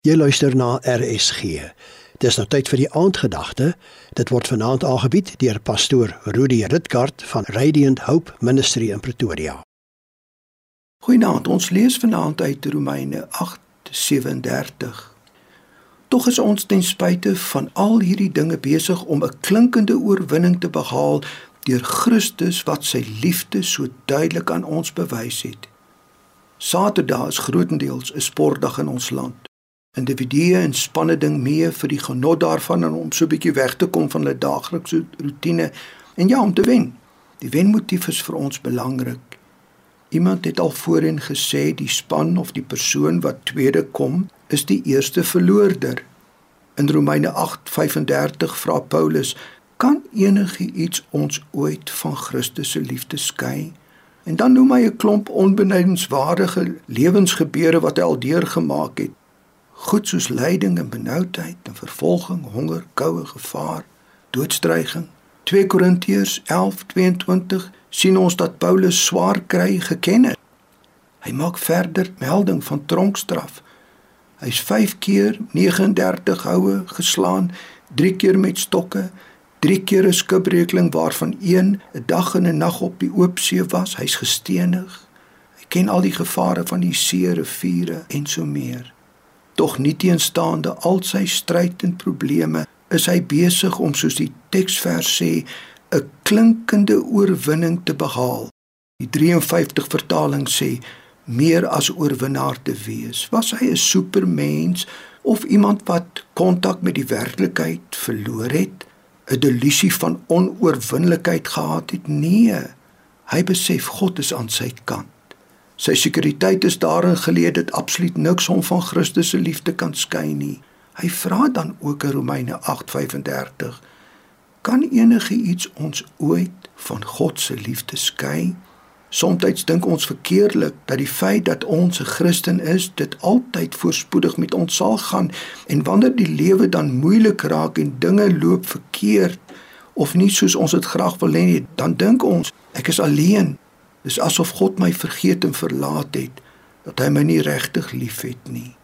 Jy luister na RSG. Dis nou tyd vir die aandgedagte. Dit word vanaand aangebied deur pastoor Rudi Ritkart van Radiant Hope Ministry in Pretoria. Goeienaand. Ons lees vanaand uit Romeine 8:37. Tog is ons ten spyte van al hierdie dinge besig om 'n klinkende oorwinning te behaal deur Christus wat sy liefde so duidelik aan ons bewys het. Saterdag is grootendeels 'n sportdag in ons land individue en spanne ding mee vir die genot daarvan en om so 'n bietjie weg te kom van hulle daaglikse rotine en ja om te wen. Die wenmotief is vir ons belangrik. Iemand het al voorheen gesê die span of die persoon wat tweede kom is die eerste verloorder. In Romeine 8:35 vra Paulus: "Kan enigiets ons ooit van Christus se liefde skei?" En dan noem hy 'n klomp onbenydenswaardige lewensgebeure wat hy al deurgemaak het goed soos lyding en benoudheid en vervolging, honger, koue, gevaar, doodstryging. 2 Korintiërs 11:22 sien ons dat Paulus swaar kry geken het. Hy maak verder melding van tronkstraf. Hy's 5 keer 39 houe geslaan, 3 keer met stokke, 3 keer 'n skipbreekling waarvan een 'n dag en 'n nag op die oop see was. Hy's gestenig. Hy ken al die gevare van die see, riviere en so meer. Tog nie teenstaande al sy stryd en probleme, is hy besig om soos die teksvers sê, 'n klinkende oorwinning te behaal. Die 53 vertaling sê meer as oorwinnaar te wees. Was hy 'n supermens of iemand wat kontak met die werklikheid verloor het, 'n delusie van onoorwinnelikheid gehad het? Nee. Hy besef God is aan sy kant. Sy sekuriteit is daarin geleë dat absoluut niks hom van Christus se liefde kan skei nie. Hy vra dan ook in Romeine 8:35: Kan enige iets ons ooit van God se liefde skei? Somstyds dink ons verkeerlik dat die feit dat ons 'n Christen is, dit altyd voorspoedig met ons sal gaan en wanneer die lewe dan moeilik raak en dinge loop verkeerd of nie soos ons dit graag wil hê nie, dan dink ons ek is alleen Dis asof God my vergeet en verlaat het, dat hy my nie regtig liefhet nie.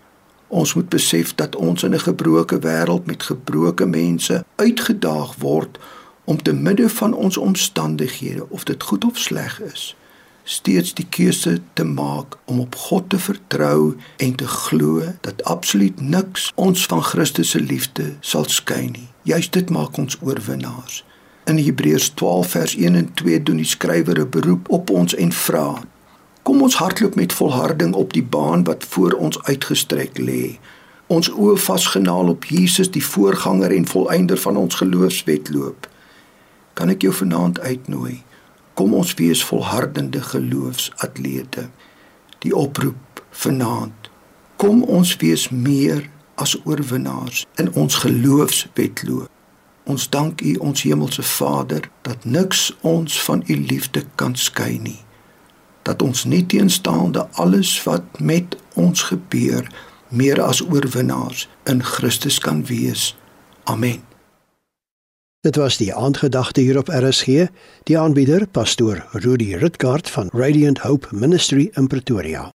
Ons moet besef dat ons in 'n gebroke wêreld met gebroke mense uitgedaag word om te midde van ons omstandighede, of dit goed of sleg is, steeds die keuse te maak om op God te vertrou en te glo dat absoluut niks ons van Christus se liefde sal skei nie. Juist dit maak ons oorwinnaars. In Hebreërs 12 vers 1 en 2 doen die skrywer 'n beroep op ons en vra: Kom ons hardloop met volharding op die baan wat voor ons uitgestrek lê. Ons oë vasgenaal op Jesus, die voorganger en volëinder van ons geloofswetloop. Kan ek jou vanaand uitnooi? Kom ons wees volhardende geloofsatlete. Die oproep vanaand. Kom ons wees meer as oorwinnaars in ons geloofswetloop. Ons dank U ons hemelse Vader dat niks ons van U liefde kan skei nie. Dat ons nie teenstaande alles wat met ons gebeur meer as oorwinnaars in Christus kan wees. Amen. Dit was die aandgedagte hier op RSG, die aanbieder pastoor Rudy Ritgard van Radiant Hope Ministry in Pretoria.